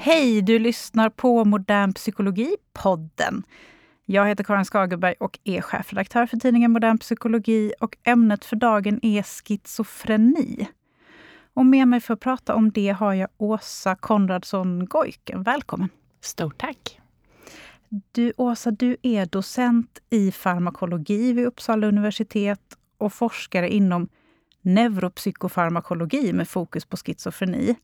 Hej! Du lyssnar på Modern psykologi-podden. Jag heter Karin Skagerberg och är chefredaktör för tidningen Modern psykologi. och Ämnet för dagen är schizofreni. Och med mig för att prata om det har jag Åsa Konradsson Gojken. Välkommen! Stort tack! Du, Åsa, du är docent i farmakologi vid Uppsala universitet och forskare inom neuropsykofarmakologi med fokus på schizofreni.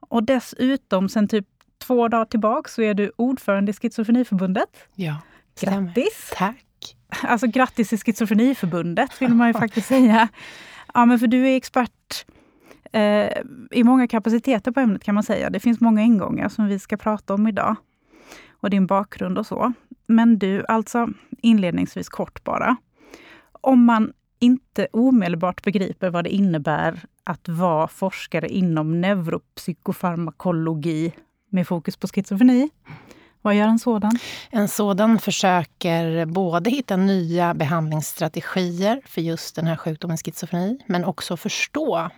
Och dessutom, sen typ två dagar tillbaka, så är du ordförande i Schizofreniförbundet. Ja, Grattis! Tack! Alltså grattis till Schizofreniförbundet, vill man ju faktiskt säga. Ja, men för du är expert eh, i många kapaciteter på ämnet kan man säga. Det finns många ingångar som vi ska prata om idag. Och din bakgrund och så. Men du, alltså inledningsvis kort bara. Om man inte omedelbart begriper vad det innebär att vara forskare inom neuropsykofarmakologi med fokus på schizofreni. Vad gör en sådan? En sådan försöker både hitta nya behandlingsstrategier för just den här sjukdomen schizofreni, men också förstå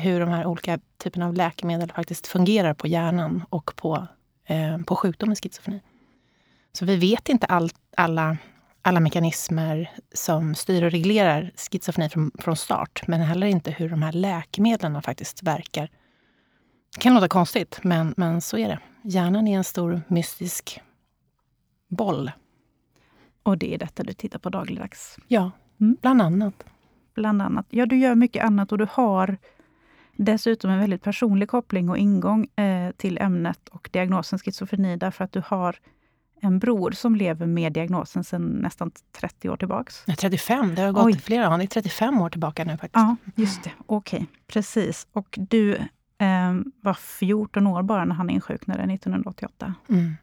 hur de här olika typerna av läkemedel faktiskt fungerar på hjärnan och på, eh, på sjukdomen schizofreni. Så vi vet inte all, alla alla mekanismer som styr och reglerar schizofreni från, från start, men heller inte hur de här läkemedlen faktiskt verkar. Det kan låta konstigt, men, men så är det. Hjärnan är en stor mystisk boll. Och det är detta du tittar på dagligdags? Ja, mm. bland annat. Bland annat. Ja, du gör mycket annat och du har dessutom en väldigt personlig koppling och ingång eh, till ämnet och diagnosen schizofreni därför att du har en bror som lever med diagnosen sedan nästan 30 år tillbaks. 35, det har gått Oj. flera år. Det är 35 år tillbaka nu faktiskt. Ja, just det. Okej, okay. precis. Och du eh, var 14 år bara när han insjuknade 1988. Mm.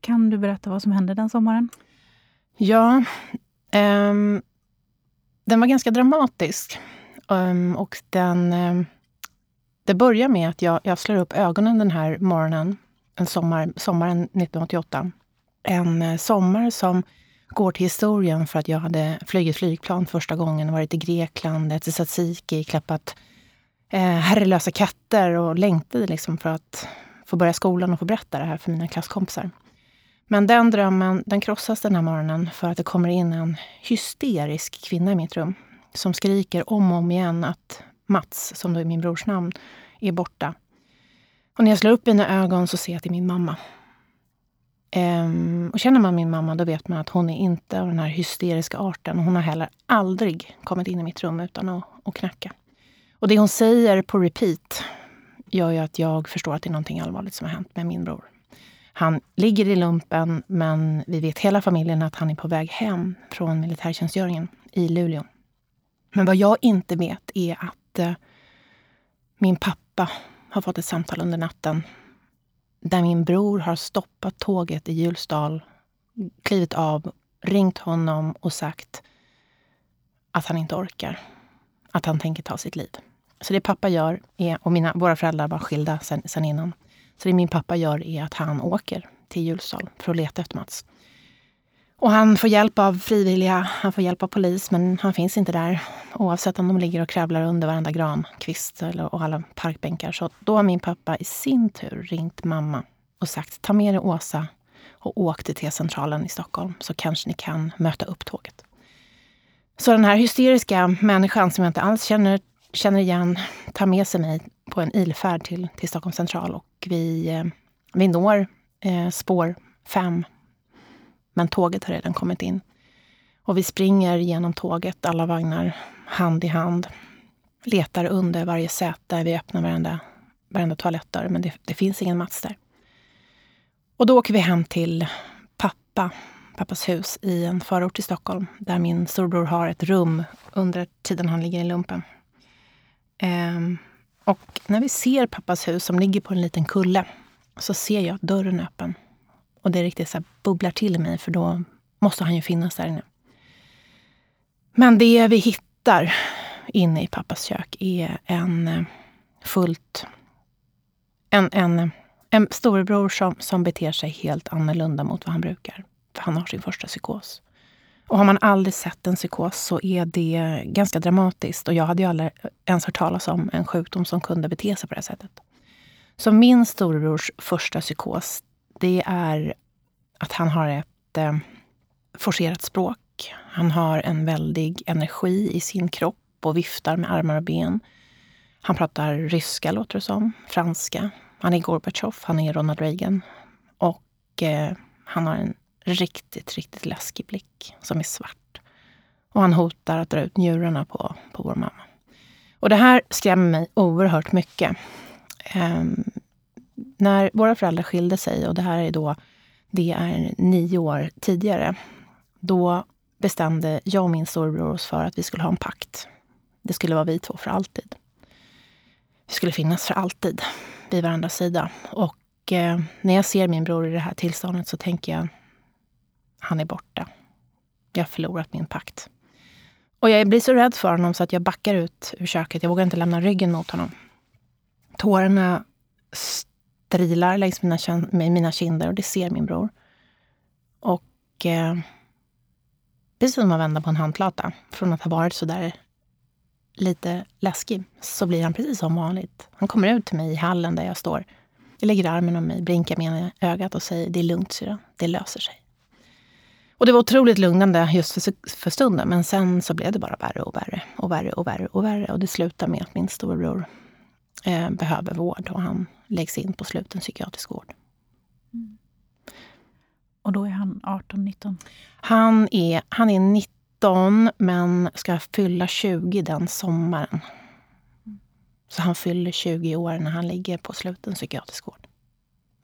Kan du berätta vad som hände den sommaren? Ja, um, den var ganska dramatisk. Um, och den, um, det börjar med att jag, jag slår upp ögonen den här morgonen en sommar, sommaren 1988. En eh, sommar som går till historien för att jag hade flugit flygplan första gången, varit i Grekland, ätit tzatziki, klappat eh, herrelösa katter och längtade liksom för att få börja skolan och få berätta det här för mina klasskompisar. Men den drömmen den krossas den här morgonen för att det kommer in en hysterisk kvinna i mitt rum som skriker om och om igen att Mats, som då är min brors namn, är borta. Och när jag slår upp mina ögon så ser jag att det är min mamma. Ehm, och känner man min mamma då vet man att hon är inte av den här hysteriska arten. Hon har heller aldrig kommit in i mitt rum utan att, att knacka. Och det hon säger på repeat gör ju att jag förstår att det är någonting allvarligt som har hänt med min bror. Han ligger i lumpen, men vi vet hela familjen att han är på väg hem från militärtjänstgöringen i Luleå. Men vad jag inte vet är att eh, min pappa har fått ett samtal under natten där min bror har stoppat tåget i Hjulsdal, klivit av, ringt honom och sagt att han inte orkar. Att han tänker ta sitt liv. Så det pappa gör, är, och mina, våra föräldrar var skilda sen, sen innan. Så det min pappa gör är att han åker till Hjulsdal för att leta efter Mats. Och han får hjälp av frivilliga, han får hjälp av polis, men han finns inte där. Oavsett om de ligger och kravlar under varenda grankvist och alla parkbänkar. Så då har min pappa i sin tur ringt mamma och sagt ta med dig Åsa och åk till T-centralen i Stockholm så kanske ni kan möta upp tåget. Så den här hysteriska människan som jag inte alls känner, känner igen tar med sig mig på en ilfärd till, till Stockholms central och vi, eh, vi når eh, spår fem men tåget har redan kommit in. Och vi springer genom tåget, alla vagnar, hand i hand. Letar under varje säte. Vi öppnar varenda, varenda toalettdörr, men det, det finns ingen Mats där. Och då åker vi hem till pappa, pappas hus i en förort till Stockholm, där min storbror har ett rum under tiden han ligger i lumpen. Ehm, och när vi ser pappas hus som ligger på en liten kulle så ser jag dörren öppen. Och det riktigt så bubblar till i mig, för då måste han ju finnas där inne. Men det vi hittar inne i pappas kök är en eh, fullt en, en, en storebror som, som beter sig helt annorlunda mot vad han brukar. För han har sin första psykos. Och har man aldrig sett en psykos så är det ganska dramatiskt. Och jag hade ju aldrig ens hört talas om en sjukdom som kunde bete sig på det här sättet. Så min storebrors första psykos, det är att han har ett eh, forcerat språk. Han har en väldig energi i sin kropp och viftar med armar och ben. Han pratar ryska, låter det som, franska. Han är Gorbatjov, han är Ronald Reagan. Och eh, han har en riktigt, riktigt läskig blick som är svart. Och han hotar att dra ut njurarna på, på vår mamma. Och det här skrämmer mig oerhört mycket. Um, när våra föräldrar skilde sig, och det här är då det är nio år tidigare, då bestämde jag och min storebror oss för att vi skulle ha en pakt. Det skulle vara vi två för alltid. Vi skulle finnas för alltid vid varandras sida. Och eh, när jag ser min bror i det här tillståndet så tänker jag, han är borta. Jag har förlorat min pakt. Och jag blir så rädd för honom så att jag backar ut ur köket. Jag vågar inte lämna ryggen mot honom. Tårarna strilar längs mina, mina kinder och det ser min bror. Och eh, precis som att vända på en handplata, från att ha varit så där lite läskig, så blir han precis som vanligt. Han kommer ut till mig i hallen där jag står. Jag lägger armen om mig, blinkar med ena ögat och säger det är lugnt syrra, det löser sig. Och det var otroligt lugnande just för, för stunden, men sen så blev det bara värre och värre och värre och värre och värre. Och det slutade med att min storebror eh, behöver vård och han läggs in på sluten psykiatrisk vård. Mm. Och då är han 18-19? Han är, han är 19 men ska fylla 20 den sommaren. Så han fyller 20 år när han ligger på sluten psykiatrisk vård.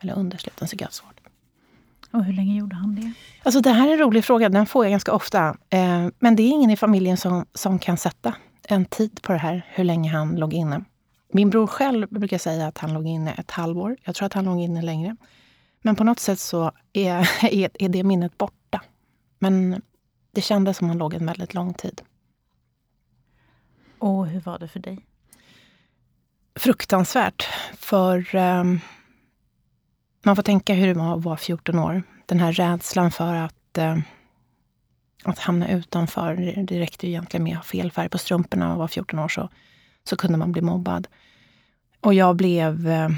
Eller under sluten psykiatrisk vård. Och hur länge gjorde han det? Alltså det här är en rolig fråga, den får jag ganska ofta. Eh, men det är ingen i familjen som, som kan sätta en tid på det här, hur länge han låg inne. Min bror själv brukar säga att han låg inne ett halvår. Jag tror att han låg inne längre. Men på något sätt så är, är, det minnet borta. Men det kändes som han låg en väldigt lång tid. Och hur var det för dig? Fruktansvärt. För um, man får tänka hur det var att vara 14 år. Den här rädslan för att, uh, att hamna utanför. Det räckte ju egentligen med att ha fel färg på strumporna och vara 14 år så, så kunde man bli mobbad. Och jag blev eh,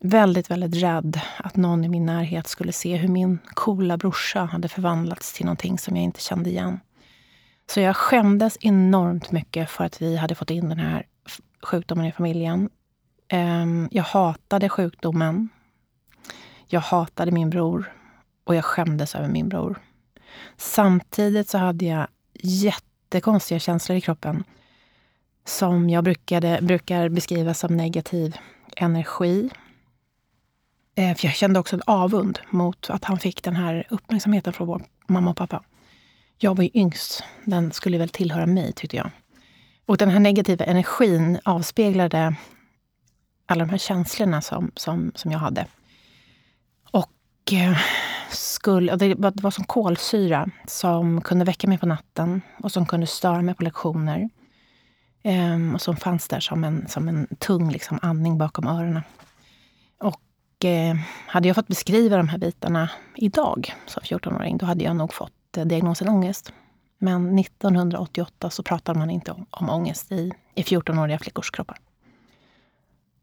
väldigt, väldigt rädd att någon i min närhet skulle se hur min coola brorsa hade förvandlats till någonting som jag inte kände igen. Så jag skämdes enormt mycket för att vi hade fått in den här sjukdomen i familjen. Ehm, jag hatade sjukdomen. Jag hatade min bror och jag skämdes över min bror. Samtidigt så hade jag jättekonstiga känslor i kroppen som jag brukade, brukar beskriva som negativ energi. Eh, för jag kände också en avund mot att han fick den här uppmärksamheten från vår mamma och pappa. Jag var ju yngst. Den skulle väl tillhöra mig, tyckte jag. Och den här negativa energin avspeglade alla de här känslorna som, som, som jag hade. Och, eh, skulle, och det, var, det var som kolsyra som kunde väcka mig på natten och som kunde störa mig på lektioner. Eh, och som fanns där som en, som en tung liksom, andning bakom öronen. Och eh, hade jag fått beskriva de här bitarna idag som 14-åring, då hade jag nog fått eh, diagnosen ångest. Men 1988 så pratade man inte om, om ångest i, i 14-åriga flickors kroppar.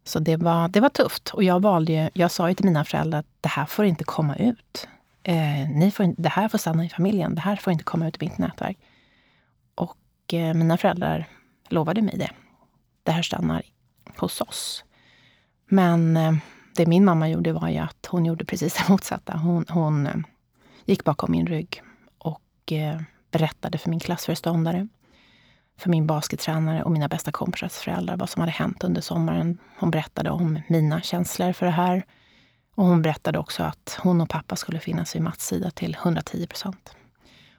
Så det var, det var tufft. Och jag, valde ju, jag sa ju till mina föräldrar att det här får inte komma ut. Eh, ni får, det här får stanna i familjen. Det här får inte komma ut i mitt nätverk. Och eh, mina föräldrar lovade mig det. Det här stannar hos oss. Men eh, det min mamma gjorde var ju att hon gjorde precis det motsatta. Hon, hon eh, gick bakom min rygg och eh, berättade för min klassföreståndare, för min baskettränare och mina bästa kompisars föräldrar vad som hade hänt under sommaren. Hon berättade om mina känslor för det här. Och hon berättade också att hon och pappa skulle finnas vid Mats sida till 110 procent.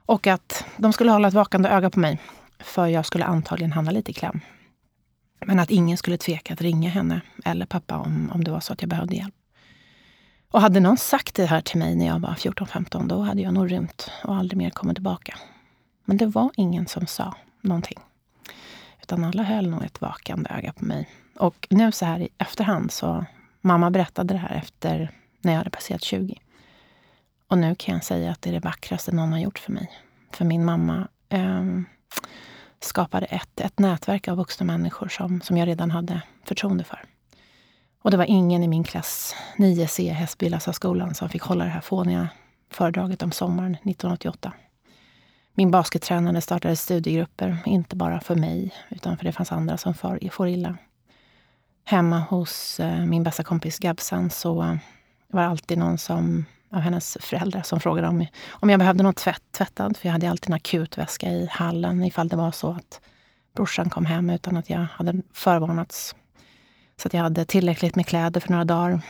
Och att de skulle hålla ett vakande öga på mig, för jag skulle antagligen hamna lite i kläm. Men att ingen skulle tveka att ringa henne eller pappa om, om det var så att jag behövde hjälp. Och hade någon sagt det här till mig när jag var 14-15, då hade jag nog rymt och aldrig mer kommit tillbaka. Men det var ingen som sa någonting. Utan alla höll nog ett vakande öga på mig. Och nu så här i efterhand så Mamma berättade det här efter när jag hade passerat 20. Och nu kan jag säga att det är det vackraste någon har gjort för mig. För min mamma eh, skapade ett, ett nätverk av vuxna människor som, som jag redan hade förtroende för. Och det var ingen i min klass 9C, Hästbyläsarskolan, som fick hålla det här fåniga föredraget om sommaren 1988. Min baskettränare startade studiegrupper, inte bara för mig, utan för det fanns andra som for, får illa. Hemma hos eh, min bästa kompis Gabsan så var det alltid någon som, av hennes föräldrar som frågade om, om jag behövde något tvätt, tvättad. För jag hade alltid en akutväska i hallen ifall det var så att brorsan kom hem utan att jag hade förvarnats. Så att jag hade tillräckligt med kläder för några dagar.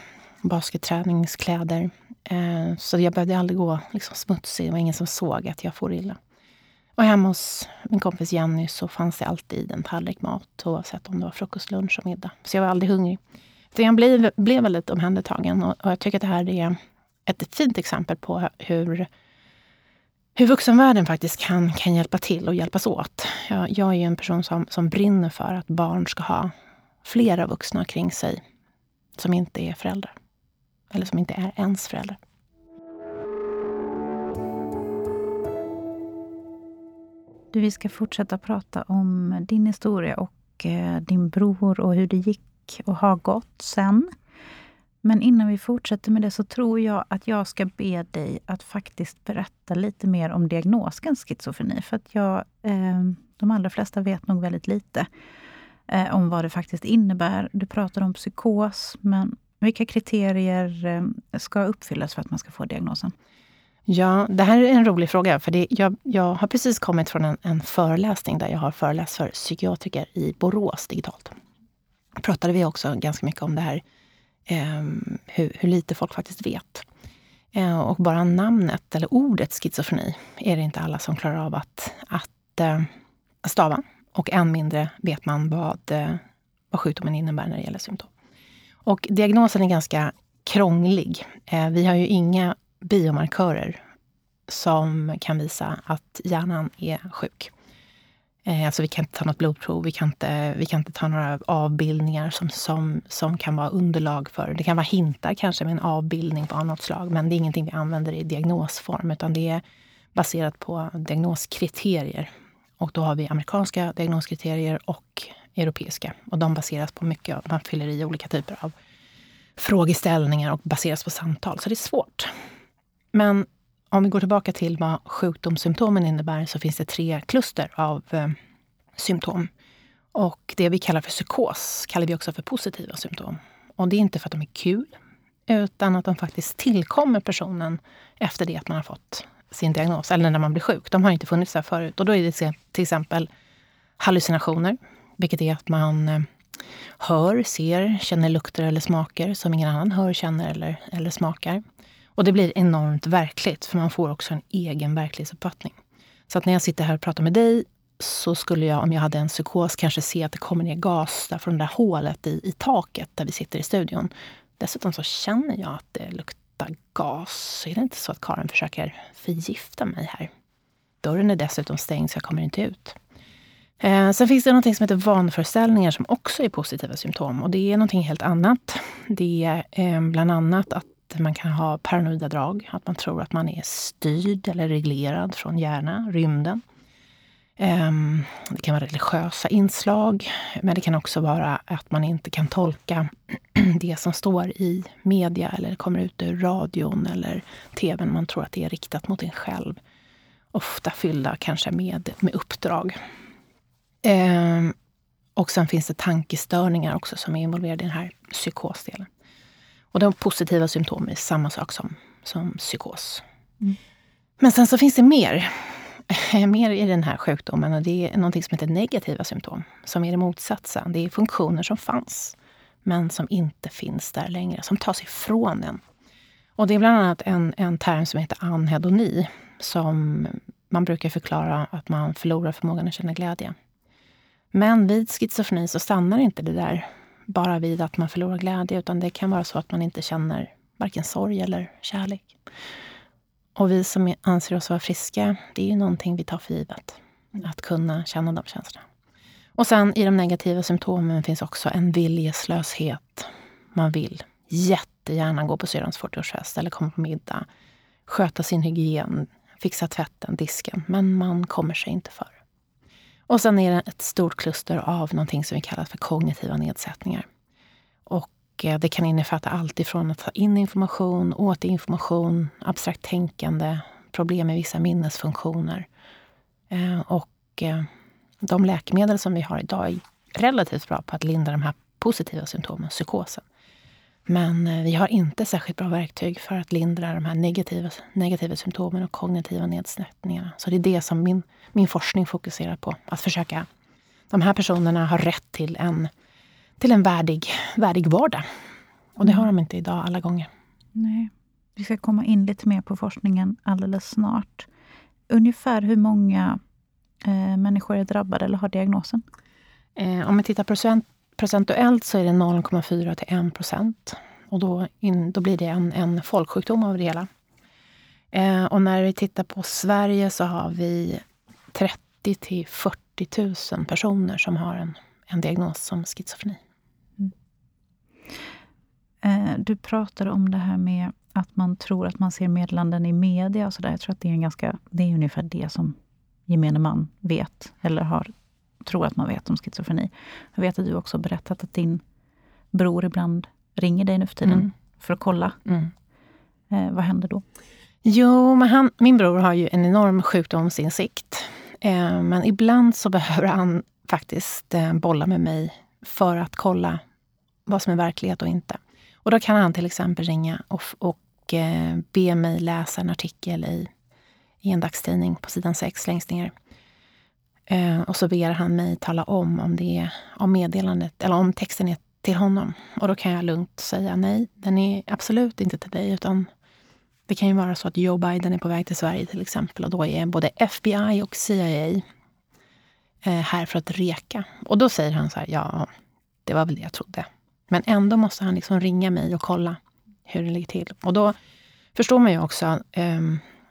Basketträningskläder. Eh, så jag behövde aldrig gå liksom, smutsig. Det var ingen som såg att jag for illa. Och hemma hos min kompis Jenny så fanns det alltid en tallrik mat oavsett om det var frukost, lunch och middag. Så jag var aldrig hungrig. Så jag blev, blev väldigt omhändertagen och, och jag tycker att det här är ett fint exempel på hur, hur vuxenvärlden faktiskt kan, kan hjälpa till och hjälpas åt. Jag, jag är en person som, som brinner för att barn ska ha flera vuxna kring sig som inte är föräldrar. Eller som inte är ens föräldrar. Du, vi ska fortsätta prata om din historia och eh, din bror och hur det gick och har gått sen. Men innan vi fortsätter med det så tror jag att jag ska be dig att faktiskt berätta lite mer om diagnosen schizofreni. För att jag, eh, de allra flesta vet nog väldigt lite eh, om vad det faktiskt innebär. Du pratar om psykos, men vilka kriterier eh, ska uppfyllas för att man ska få diagnosen? Ja, det här är en rolig fråga. För det, jag, jag har precis kommit från en, en föreläsning där jag har föreläst för psykiatriker i Borås digitalt. Då pratade vi också ganska mycket om det här, Ehm, hur, hur, lite folk faktiskt vet. Eh, och bara namnet, eller ordet schizofreni, är det inte alla som klarar av att, att eh, stava. Och än mindre vet man vad, eh, vad sjukdomen innebär när det gäller symptom. Och diagnosen är ganska krånglig. Eh, vi har ju inga biomarkörer som kan visa att hjärnan är sjuk. Eh, alltså vi kan inte ta något blodprov, vi kan inte, vi kan inte ta några avbildningar som, som, som kan vara underlag för... Det kan vara hintar kanske med en avbildning på något slag, men det är ingenting vi använder i diagnosform, utan det är baserat på diagnoskriterier. Och då har vi amerikanska diagnoskriterier och europeiska. Och de baseras på mycket, man fyller i olika typer av frågeställningar och baseras på samtal. Så det är svårt. Men om vi går tillbaka till vad sjukdomssymptomen innebär så finns det tre kluster av eh, symptom. Och det vi kallar för psykos kallar vi också för positiva symptom. Och det är inte för att de är kul, utan att de faktiskt tillkommer personen efter det att man har fått sin diagnos, eller när man blir sjuk. De har inte funnits där förut. Och då är det till exempel hallucinationer, vilket är att man eh, hör, ser, känner lukter eller smaker som ingen annan hör, känner eller, eller smakar. Och det blir enormt verkligt, för man får också en egen verklighetsuppfattning. Så att när jag sitter här och pratar med dig så skulle jag, om jag hade en psykos, kanske se att det kommer ner gas där från det där hålet i, i taket där vi sitter i studion. Dessutom så känner jag att det luktar gas. Så är det inte så att Karin försöker förgifta mig här. Dörren är dessutom stängd så jag kommer inte ut. Eh, sen finns det något som heter vanföreställningar som också är positiva symptom. Och det är något helt annat. Det är eh, bland annat att man kan ha paranoida drag. Att man tror att man är styrd eller reglerad från hjärna, rymden. Ehm, det kan vara religiösa inslag, men det kan också vara att man inte kan tolka det som står i media eller kommer ut ur radion eller tvn. Man tror att det är riktat mot en själv. Ofta fyllda kanske med, med uppdrag. Ehm, och sen finns det tankestörningar också som är involverade i den här psykosdelen. Och de positiva symptom är samma sak som, som psykos. Mm. Men sen så finns det mer. mer i den här sjukdomen och det är något som heter negativa symptom. Som är det motsatsen. Det är funktioner som fanns, men som inte finns där längre. Som tas ifrån en. Och det är bland annat en, en term som heter anhedoni. Som man brukar förklara att man förlorar förmågan att känna glädje. Men vid schizofreni så stannar inte det där bara vid att man förlorar glädje, utan det kan vara så att man inte känner varken sorg eller kärlek. Och vi som anser oss vara friska, det är ju någonting vi tar för givet. Att kunna känna de känslorna. Och sen i de negativa symptomen finns också en viljeslöshet. Man vill jättegärna gå på syrrans 40-årsfest eller komma på middag. Sköta sin hygien, fixa tvätten, disken. Men man kommer sig inte för. Och sen är det ett stort kluster av någonting som vi kallar för kognitiva nedsättningar. Och eh, det kan innefatta allt ifrån att ta in information, återinformation, abstrakt tänkande, problem med vissa minnesfunktioner. Eh, och eh, de läkemedel som vi har idag är relativt bra på att lindra de här positiva symptomen, psykosen. Men eh, vi har inte särskilt bra verktyg för att lindra de här negativa, negativa symptomen och kognitiva nedsättningarna. Så det är det som min, min forskning fokuserar på. Att försöka... De här personerna har rätt till en, till en värdig, värdig vardag. Och det har de inte idag alla gånger. Nej. Vi ska komma in lite mer på forskningen alldeles snart. Ungefär hur många eh, människor är drabbade eller har diagnosen? Eh, om vi tittar procent, procentuellt så är det 0,4 till 1 procent. Och då, in, då blir det en, en folksjukdom av det hela. Eh, och när vi tittar på Sverige så har vi 30 till 40 000 personer som har en, en diagnos som schizofreni. Mm. Eh, du pratade om det här med att man tror att man ser meddelanden i media och sådär. Jag tror att det är, en ganska, det är ungefär det som gemene man vet, eller har, tror att man vet om schizofreni. Jag vet att du också berättat att din bror ibland ringer dig nu för tiden mm. för att kolla. Mm. Eh, vad händer då? Jo, men han, min bror har ju en enorm sjukdomsinsikt. Eh, men ibland så behöver han faktiskt eh, bolla med mig för att kolla vad som är verklighet och inte. Och då kan han till exempel ringa och, och eh, be mig läsa en artikel i, i en dagstidning på sidan 6 längst ner. Eh, och så ber han mig tala om om, det är, om meddelandet, eller om texten är till honom. Och då kan jag lugnt säga nej, den är absolut inte till dig. Utan det kan ju vara så att Joe Biden är på väg till Sverige till exempel. Och då är både FBI och CIA eh, här för att reka. Och då säger han så här, ja, det var väl det jag trodde. Men ändå måste han liksom ringa mig och kolla hur det ligger till. Och då förstår man ju också eh,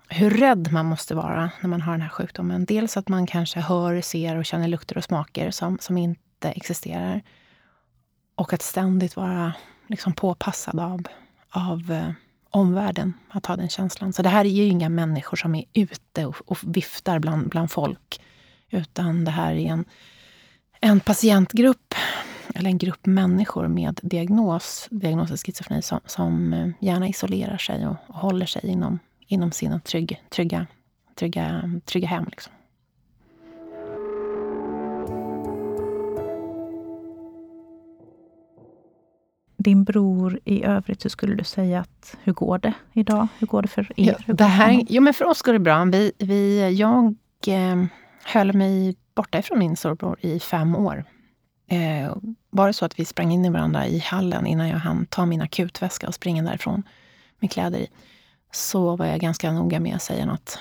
hur rädd man måste vara när man har den här sjukdomen. Dels att man kanske hör, ser och känner lukter och smaker som, som inte existerar. Och att ständigt vara liksom påpassad av, av eh, omvärlden, att ha den känslan. Så det här är ju inga människor som är ute och, och viftar bland, bland folk. Utan det här är en, en patientgrupp eller en grupp människor med diagnos, diagnosen schizofreni som, som eh, gärna isolerar sig och, och håller sig inom, inom sina trygg, trygga, trygga, trygga hem. Liksom. Din bror i övrigt, hur skulle du säga att, hur går det idag? Hur går det för er? Ja, det här, jo, men för oss går det bra. Vi, vi, jag eh, höll mig borta ifrån min storbror i fem år. Eh, var det så att vi sprang in i varandra i hallen innan jag hann ta min akutväska och springa därifrån med kläder i, så var jag ganska noga med att säga något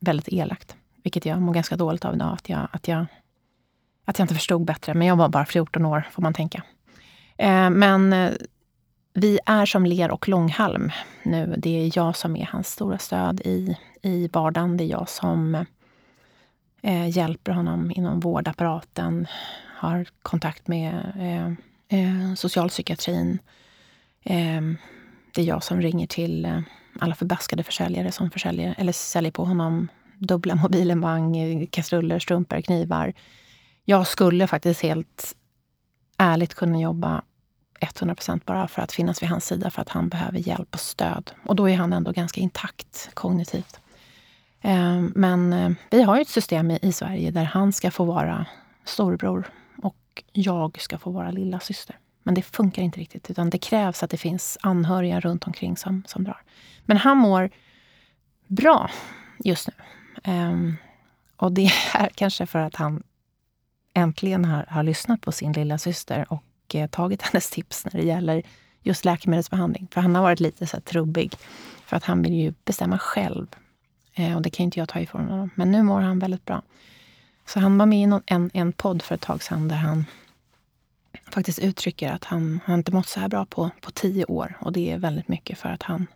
väldigt elakt. Vilket jag mår ganska dåligt av idag, att jag, att jag, att jag inte förstod bättre. Men jag var bara 14 år, får man tänka. Eh, men eh, vi är som ler och långhalm nu. Det är jag som är hans stora stöd i, i vardagen. Det är jag som eh, hjälper honom inom vårdapparaten, har kontakt med eh, eh, socialpsykiatrin. Eh, det är jag som ringer till eh, alla förbaskade försäljare som försäljer, eller säljer på honom dubbla mobilemang, kastruller, strumpor, knivar. Jag skulle faktiskt helt ärligt kunna jobba 100% bara för att finnas vid hans sida för att han behöver hjälp och stöd. Och då är han ändå ganska intakt kognitivt. Ehm, men eh, vi har ju ett system i Sverige där han ska få vara storebror och jag ska få vara lilla syster. Men det funkar inte riktigt, utan det krävs att det finns anhöriga runt omkring som, som drar. Men han mår bra just nu. Um, och det är kanske för att han äntligen har, har lyssnat på sin lilla syster och eh, tagit hennes tips när det gäller just läkemedelsbehandling. För han har varit lite så trubbig. För att han vill ju bestämma själv. Eh, och det kan inte jag ta ifrån honom. Men nu mår han väldigt bra. Så han var med i någon, en, en podd för ett tag sedan där han faktiskt uttrycker att han, han inte mått så här bra på, på tio år. Och det är väldigt mycket för att han,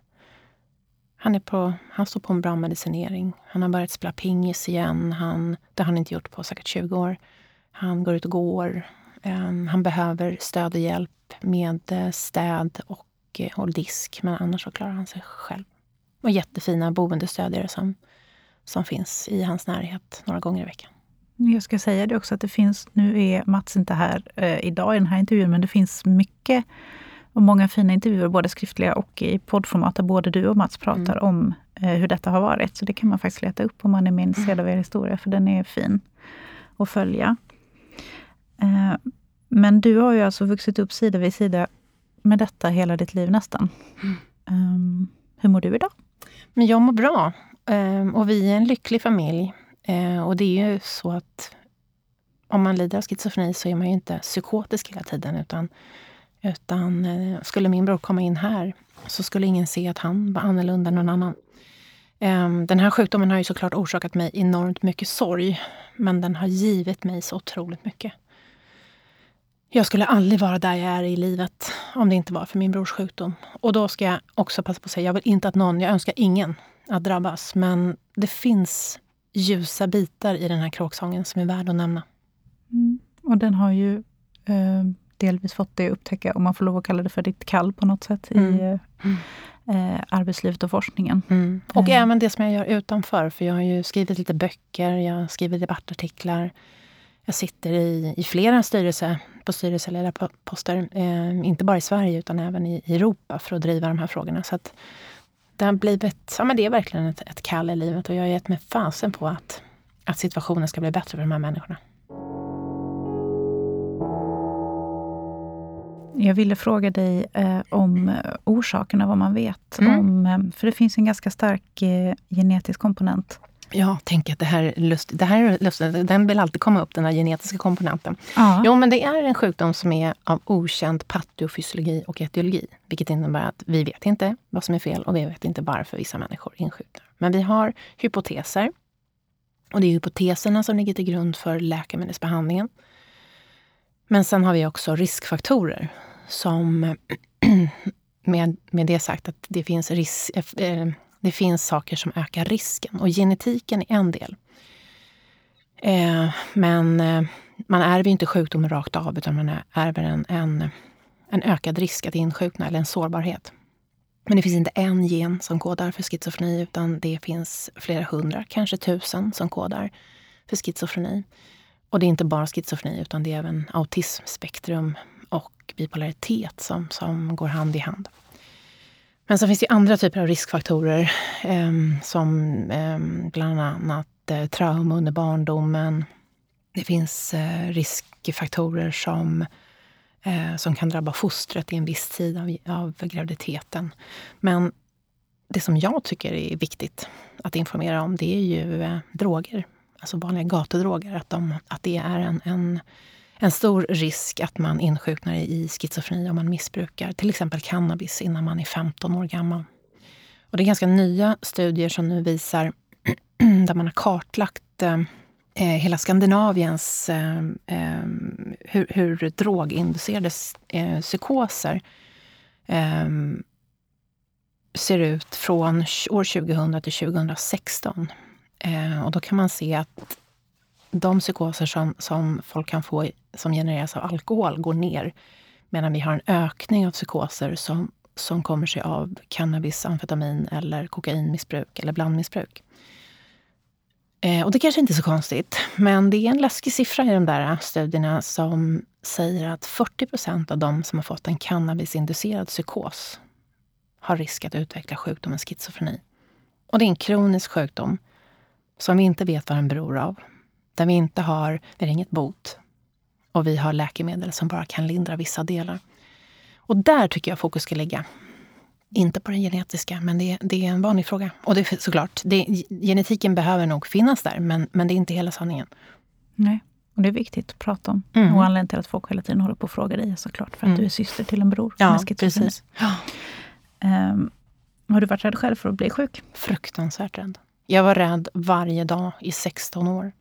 han, är på, han står på en bra medicinering. Han har börjat spela pingis igen. Han, det har han inte gjort på säkert 20 år. Han går ut och går. Um, han behöver stöd och hjälp med eh, städ och och, och disk. Men annars så klarar han sig själv. Och jättefina boendestödjare som, som finns i hans närhet några gånger i veckan. Jag ska säga det också att det finns, nu är Mats inte här eh, idag i den här intervjun, men det finns mycket och många fina intervjuer, både skriftliga och i poddformat, där både du och Mats pratar mm. om eh, hur detta har varit. Så det kan man faktiskt leta upp om man är mer intresserad av er historia, för den är fin att följa. Eh, men du har ju alltså vuxit upp sida vid sida med detta hela ditt liv nästan. Mm. Um, hur mår du idag? Men jag mår bra. Um, och vi är en lycklig familj. Eh, och det är ju så att om man lider av schizofreni så är man ju inte psykotisk hela tiden. Utan, utan eh, skulle min bror komma in här så skulle ingen se att han var annorlunda än någon annan. Eh, den här sjukdomen har ju såklart orsakat mig enormt mycket sorg. Men den har givit mig så otroligt mycket. Jag skulle aldrig vara där jag är i livet om det inte var för min brors sjukdom. Och då ska jag också passa på att säga, jag vill inte att någon, jag önskar ingen att drabbas. Men det finns ljusa bitar i den här kråksången som är värd att nämna. Mm. Och den har ju eh, delvis fått dig att upptäcka, om man får lov att kalla det för ditt kall på något sätt, mm. i eh, arbetslivet och forskningen. Mm. Och eh. även det som jag gör utanför, för jag har ju skrivit lite böcker, jag har skrivit debattartiklar. Jag sitter i, i flera styrelser, på styrelseledarposter, eh, inte bara i Sverige utan även i, i Europa för att driva de här frågorna. Så att det har blivit, ja men det är verkligen ett, ett kall i livet och jag har gett mig fasen på att, att situationen ska bli bättre för de här människorna. Jag ville fråga dig eh, om orsakerna, vad man vet. Mm. Om, eh, för det finns en ganska stark eh, genetisk komponent Ja, tänk att det här är lustigt. Det här är lustigt. Den vill alltid komma upp, den här genetiska komponenten. Ja. Jo, men det är en sjukdom som är av okänd patofysiologi och etiologi. Vilket innebär att vi vet inte vad som är fel och vi vet inte varför vissa människor insjuknar. Men vi har hypoteser. Och det är hypoteserna som ligger till grund för läkemedelsbehandlingen. Men sen har vi också riskfaktorer som med, med det sagt att det finns risk, eh, det finns saker som ökar risken och genetiken är en del. Eh, men eh, man ärver inte sjukdomen rakt av utan man ärver en, en, en ökad risk att insjukna eller en sårbarhet. Men det finns inte en gen som kodar för schizofreni utan det finns flera hundra, kanske tusen, som kodar för schizofreni. Och det är inte bara schizofreni utan det är även autismspektrum och bipolaritet som, som går hand i hand. Men så finns det andra typer av riskfaktorer eh, som eh, bland annat eh, trauma under barndomen. Det finns eh, riskfaktorer som, eh, som kan drabba fostret i en viss tid av, av graviditeten. Men det som jag tycker är viktigt att informera om det är ju eh, droger. Alltså vanliga gatudroger. Att, de, att det är en, en en stor risk att man insjuknar i schizofreni om man missbrukar till exempel cannabis innan man är 15 år gammal. Och det är ganska nya studier som nu visar, där man har kartlagt eh, eh, hela Skandinaviens eh, eh, hur, hur droginducerade eh, psykoser eh, ser ut från år 2000 till 2016. Eh, och då kan man se att de psykoser som, som folk kan få som genereras av alkohol går ner. Medan vi har en ökning av psykoser som, som kommer sig av cannabis, amfetamin eller kokainmissbruk eller blandmissbruk. Eh, och det kanske inte är så konstigt, men det är en läskig siffra i de där studierna som säger att 40 procent av de som har fått en cannabisinducerad psykos har risk att utveckla sjukdomen schizofreni. Och det är en kronisk sjukdom som vi inte vet vad den beror av. Där vi inte har, vi har inget bot. Och vi har läkemedel som bara kan lindra vissa delar. Och där tycker jag fokus ska ligga. Inte på den genetiska, men det, det är en vanlig fråga. Och det är såklart, det, genetiken behöver nog finnas där, men, men det är inte hela sanningen. Nej, och det är viktigt att prata om. Mm. Och anledningen till att folk hela tiden håller på att fråga dig är såklart för att mm. du är syster till en bror ja, precis. Ja. Um, har du varit rädd själv för att bli sjuk? Fruktansvärt rädd. Jag var rädd varje dag i 16 år.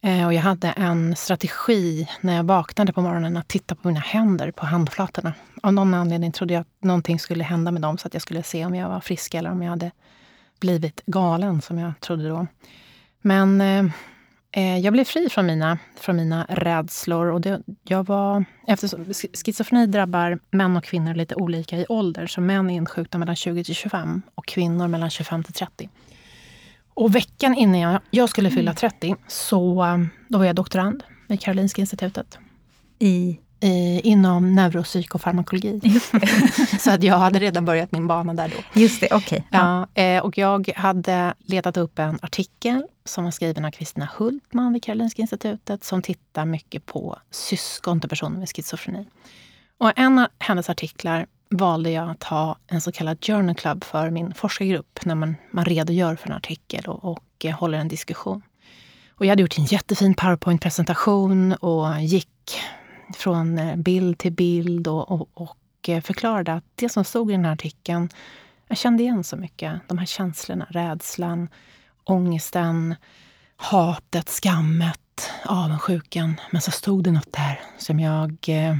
Eh, och jag hade en strategi när jag vaknade på morgonen att titta på mina händer, på handflatorna. Av någon anledning trodde jag att någonting skulle hända med dem så att jag skulle se om jag var frisk eller om jag hade blivit galen, som jag trodde då. Men eh, Eh, jag blev fri från mina, från mina rädslor. Och det, jag var, eftersom schizofreni drabbar män och kvinnor lite olika i ålder. Så män är insjukna mellan 20 till 25 och kvinnor mellan 25 till 30. Och veckan innan jag, jag skulle fylla 30 mm. så då var jag doktorand vid Karolinska institutet. I? I, inom neuropsykofarmakologi. så att jag hade redan börjat min bana där då. Just det, okej. Okay. Ja. ja. och jag hade letat upp en artikel som var skriven av Kristina Hultman vid Karolinska institutet som tittar mycket på syskon till personer med schizofreni. Och en av hennes artiklar valde jag att ha en så kallad journal club för min forskargrupp när man, man redogör för en artikel och, och eh, håller en diskussion. Och jag hade gjort en jättefin powerpoint-presentation och gick från eh, bild till bild och, och, och, eh, förklarade att det som stod i den här artikeln, jag kände igen så mycket. De här känslorna, rädslan, ångesten, hatet, skammet, avundsjukan. Men så stod det något där som jag eh,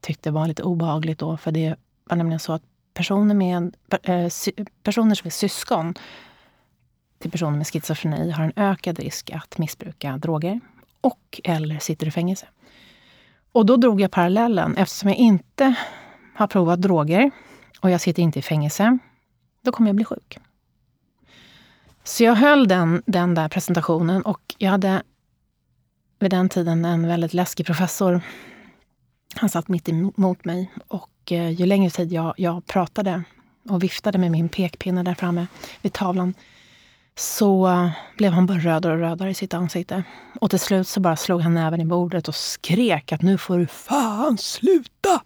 tyckte var lite obehagligt då. För det var nämligen så att personer, med, eh, personer som är syskon till personer med schizofreni har en ökad risk att missbruka droger och eller sitter i fängelse. Och då drog jag parallellen. Eftersom jag inte har provat droger och jag sitter inte i fängelse, då kommer jag bli sjuk. Så jag höll den, den där presentationen och jag hade vid den tiden en väldigt läskig professor. Han satt mitt emot mig och eh, ju längre tid jag, jag pratade och viftade med min pekpinne där framme vid tavlan så blev han bara rödare och rödare i sitt ansikte. Och till slut så bara slog han näven i bordet och skrek att nu får du fan sluta!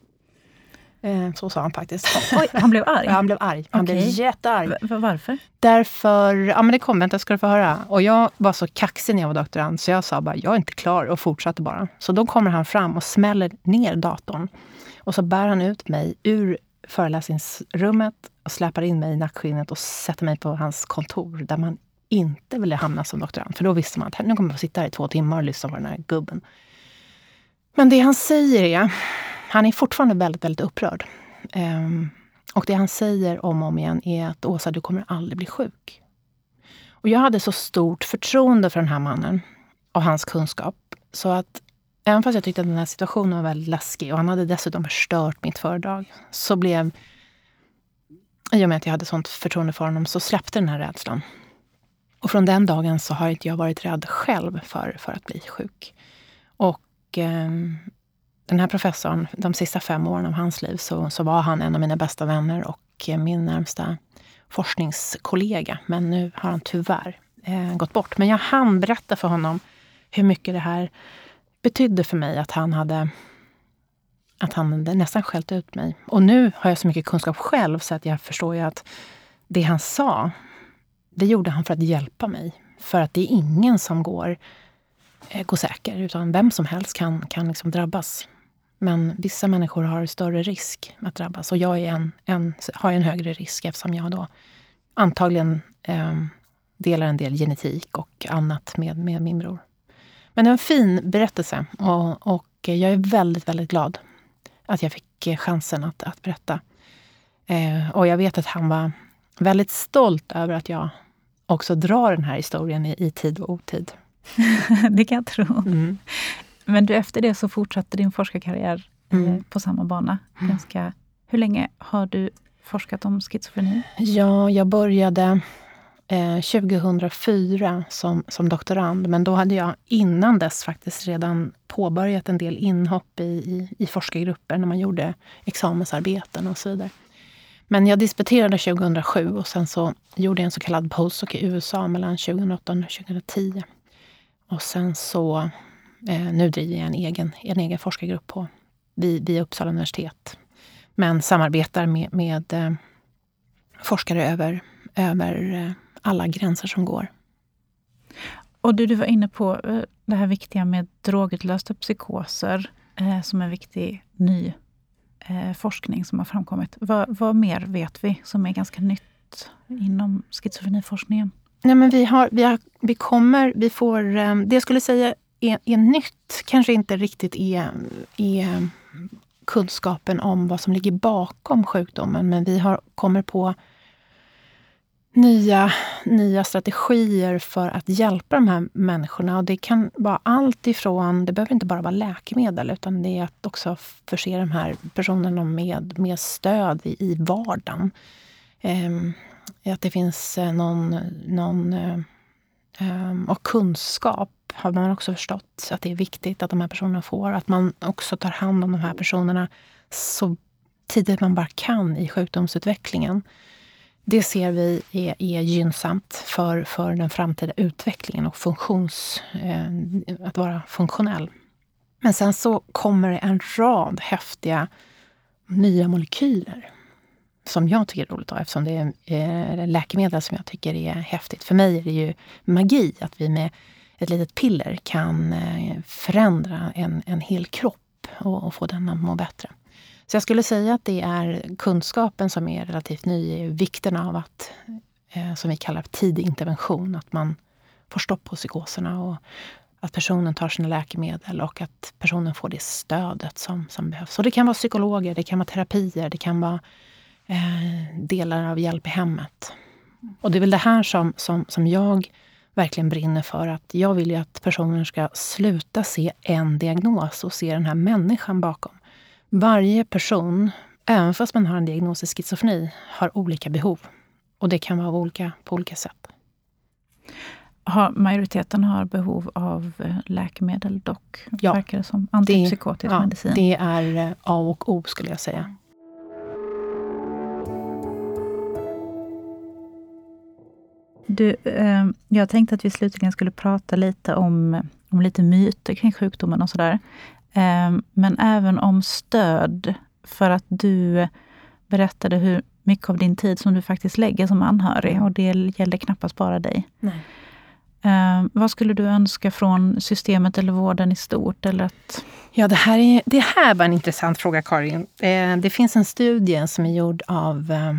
Eh, så sa han faktiskt. Oj, han blev arg? Ja, han blev arg. Han okay. blev jättearg. V varför? Därför, ja men det kommer, vänta ska du få höra. Och jag var så kaxig när jag var doktorand så jag sa bara, jag är inte klar och fortsatte bara. Så då kommer han fram och smäller ner datorn. Och så bär han ut mig ur föreläsningsrummet och släpar in mig i nackskinnet och sätter mig på hans kontor där man inte ville hamna som doktorand. För då visste man att nu kommer jag få sitta här i två timmar och lyssna på den här gubben. Men det han säger är, han är fortfarande väldigt, väldigt upprörd. Um, och det han säger om och om igen är att Åsa, du kommer aldrig bli sjuk. Och jag hade så stort förtroende för den här mannen och hans kunskap. Så att även fast jag tyckte att den här situationen var väldigt läskig och han hade dessutom förstört mitt föredrag, så blev i och med att jag hade sånt förtroende för honom så släppte den här rädslan. Och från den dagen så har inte jag varit rädd själv för, för att bli sjuk. Och eh, den här professorn, de sista fem åren av hans liv så, så var han en av mina bästa vänner och eh, min närmsta forskningskollega. Men nu har han tyvärr eh, gått bort. Men jag hann berätta för honom hur mycket det här betydde för mig att han hade att han hade nästan skällt ut mig. Och nu har jag så mycket kunskap själv så att jag förstår ju att det han sa, det gjorde han för att hjälpa mig. För att det är ingen som går, eh, går säker, utan vem som helst kan, kan liksom drabbas. Men vissa människor har större risk att drabbas och jag är en, en, har en högre risk eftersom jag då antagligen eh, delar en del genetik och annat med, med min bror. Men det var en fin berättelse och, och jag är väldigt, väldigt glad att jag fick eh, chansen att, att berätta. Eh, och jag vet att han var väldigt stolt över att jag också drar den här historien i, i tid och otid. det kan jag tro. Mm. Men du, efter det så fortsatte din forskarkarriär eh, mm. på samma bana. Mm. Ganska, hur länge har du forskat om schizofreni? Ja, jag började eh, 2004 som, som doktorand. Men då hade jag innan dess faktiskt redan påbörjat en del inhopp i, i, i forskargrupper när man gjorde examensarbeten och så vidare. Men jag disputerade 2007 och sen så gjorde jag en så kallad postdoc i USA mellan 2008 och 2010. Och sen så, eh, nu driver jag en egen, en egen forskargrupp på, vid, vid Uppsala universitet. Men samarbetar med, med eh, forskare över, över eh, alla gränser som går. Och du, du var inne på eh, det här viktiga med drogutlösta psykoser eh, som en viktig ny eh, forskning som har framkommit. Vad, vad, mer vet vi som är ganska nytt inom schizofreniforskningen? Nej, men vi, har, vi, har, vi kommer, vi får, eh, det jag skulle säga är, är nytt kanske inte riktigt är, är kunskapen om vad som ligger bakom sjukdomen, men vi har, kommer på nya, nya strategier för att hjälpa de här människorna. Och det kan vara allt ifrån, det behöver inte bara vara läkemedel, utan det är att också förse de här personerna med, med stöd i, i vardagen. Eh, att det finns eh, någon, någon eh, ehm, och kunskap har man också förstått att det är viktigt att de här personerna får. Att man också tar hand om de här personerna så tidigt man bara kan i sjukdomsutvecklingen. Det ser vi är, är gynnsamt för, för den framtida utvecklingen och funktions, eh, att vara funktionell. Men sen så kommer det en rad häftiga nya molekyler som jag tycker är roligt då, eftersom det är eh, läkemedel som jag tycker är häftigt. För mig är det ju magi att vi med ett litet piller kan eh, förändra en, en hel kropp och, och få den att må bättre. Så jag skulle säga att det är kunskapen som är relativt ny, vikten av att, eh, som vi kallar tidig intervention, att man får stopp på psykoserna och att personen tar sina läkemedel och att personen får det stödet som, som behövs. Och det kan vara psykologer, det kan vara terapier, det kan vara eh, delar av hjälp i hemmet. Och det är väl det här som, som, som jag verkligen brinner för. att Jag vill ju att personer ska sluta se en diagnos och se den här människan bakom. Varje person, även fast man har en diagnos i schizofreni, har olika behov. Och det kan vara olika på olika sätt. Har, majoriteten har behov av eh, läkemedel dock, ja, verkar det som. Antipsykotisk det, ja, medicin. Det är eh, A och O skulle jag säga. Du, eh, jag tänkte att vi slutligen skulle prata lite om, om lite myter kring sjukdomen och sådär. Eh, men även om stöd. För att du berättade hur mycket av din tid som du faktiskt lägger som anhörig. Och det gäller knappast bara dig. Eh, vad skulle du önska från systemet eller vården i stort? Eller att... Ja, det här, är, det här var en intressant fråga, Karin. Eh, det finns en studie som är gjord av eh,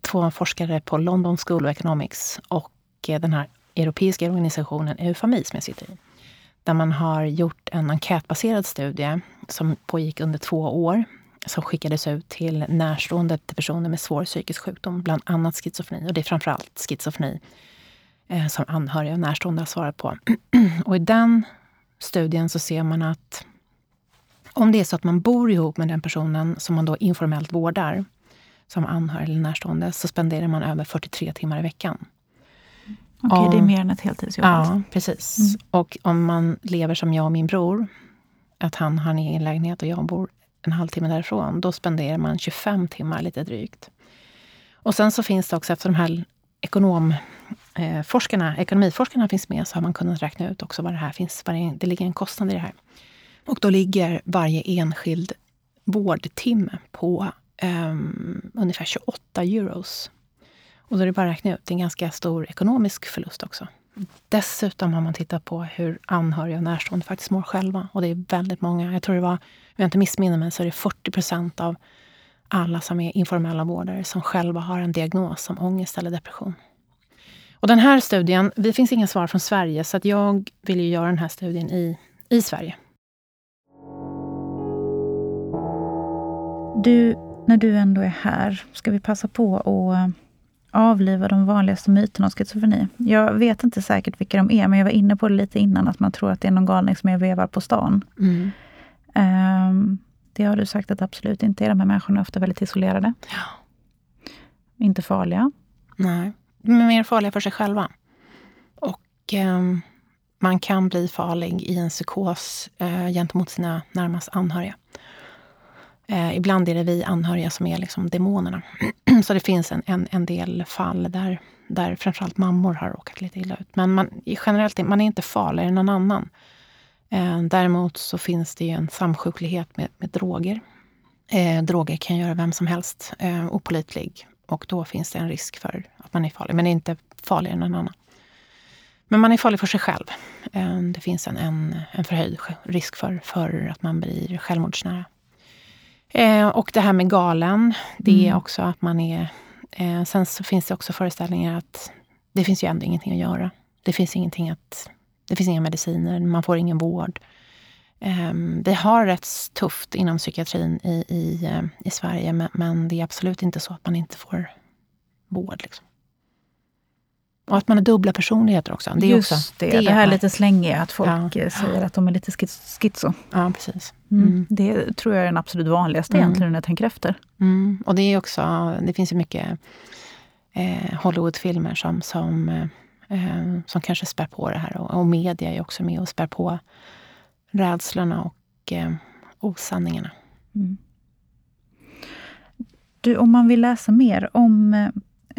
två forskare på London School of Economics och eh, den här europeiska organisationen Eufami som jag sitter i. Där man har gjort en enkätbaserad studie som pågick under två år som skickades ut till närstående till personer med svår psykisk sjukdom, bland annat schizofreni. Och det är framförallt schizofreni eh, som anhöriga och närstående har svarat på. och i den studien så ser man att om det är så att man bor ihop med den personen som man då informellt vårdar, som anhörig eller närstående så spenderar man över 43 timmar i veckan. Okej, okay, det är mer än ett heltidsjobb. Ja, alltså. precis. Mm. Och om man lever som jag och min bror, att han har en egen lägenhet och jag bor en halvtimme därifrån, då spenderar man 25 timmar lite drygt. Och sen så finns det också, efter de här ekonomforskarna, ekonomiforskarna finns med, så har man kunnat räkna ut också vad det här finns, det, det ligger en kostnad i det här. Och då ligger varje enskild vårdtimme på um, ungefär 28 euros. Och då är det bara att räkna ut, det är en ganska stor ekonomisk förlust också. Dessutom har man tittat på hur anhöriga och närstående faktiskt mår själva. Och det är väldigt många. Jag tror det var, om jag inte missminner mig, så är det 40 procent av alla som är informella vårdare som själva har en diagnos som ångest eller depression. Och den här studien, det finns inga svar från Sverige, så att jag vill ju göra den här studien i, i Sverige. Du när du ändå är här, ska vi passa på att avliva de vanligaste myterna om schizofreni. Jag vet inte säkert vilka de är, men jag var inne på det lite innan, att man tror att det är någon galning som är vevar på stan. Mm. Um, det har du sagt att absolut inte är. De här människorna är ofta väldigt isolerade. Ja. Inte farliga. Nej, men mer farliga för sig själva. Och um, man kan bli farlig i en psykos uh, gentemot sina närmast anhöriga. Eh, ibland är det vi anhöriga som är liksom demonerna. Så det finns en, en, en del fall där, där framförallt mammor har råkat lite illa ut. Men man, generellt man är inte farligare än någon annan. Eh, däremot så finns det en samsjuklighet med, med droger. Eh, droger kan göra vem som helst eh, opolitlig. Och då finns det en risk för att man är farlig. Men är inte farligare än någon annan. Men man är farlig för sig själv. Eh, det finns en, en, en förhöjd risk för, för att man blir självmordsnära. Eh, och det här med galen, det är mm. också att man är... Eh, sen så finns det också föreställningar att det finns ju ändå ingenting att göra. Det finns ingenting att... Det finns inga mediciner, man får ingen vård. Eh, vi har rätt tufft inom psykiatrin i, i, eh, i Sverige, men, men, det är absolut inte så att man inte får vård. Liksom. Och att man har dubbla personligheter också. Det är Just också, det, det det här är- lite slängiga, att folk Ja. eh, säger att de är lite schizo. Ja, precis. Mm. Mm. Det tror jag är den absolut vanligaste Mm. egentligen när jag tänker efter. Mm. Och det är också, det finns ju mycket eh, Hollywoodfilmer som, som, eh, eh, som kanske spär på det här. Och, och media är också med och spär på rädslorna och eh, osanningarna. Mm. Du, om man vill läsa mer om eh,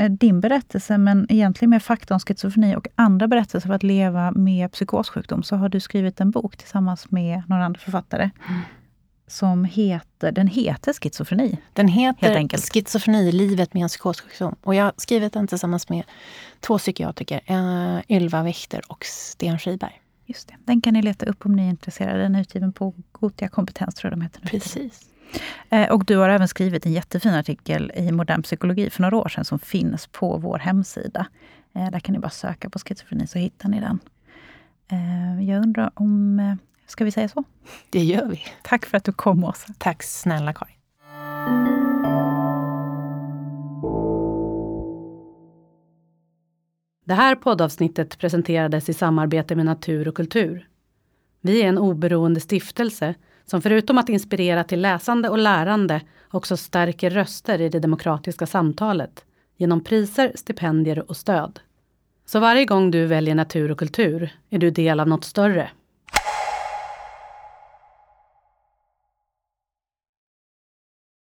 din berättelse, men egentligen mer fakta om schizofreni och andra berättelser för att leva med psykossjukdom, så har du skrivit en bok tillsammans med några andra författare. Mm. Som heter, den heter Schizofreni. Den heter. Schizofreni, livet med en psykossjukdom. Och jag har skrivit den tillsammans med två psykiatriker, eh, Ylva Wächter och Sten Friberg. Just det. Den kan ni leta upp om ni är intresserade. Den är utgiven på Gotia Kompetens, tror jag de heter. nu. Precis. Eh, Och du har även skrivit en jättefin artikel i Modern Psykologi för några år sedan som finns på vår hemsida. Eh, Där kan ni bara söka på schizofreni så hittar ni den. Eh, Jag undrar om... Ska vi säga så? Det gör vi. Tack för att du kom, Åsa. Tack snälla Karin. Det här poddavsnittet presenterades i samarbete med Natur och kultur. Vi är en oberoende stiftelse som förutom att inspirera till läsande och lärande också stärker röster i det demokratiska samtalet genom priser, stipendier och stöd. Så varje gång du väljer natur och kultur är du del av något större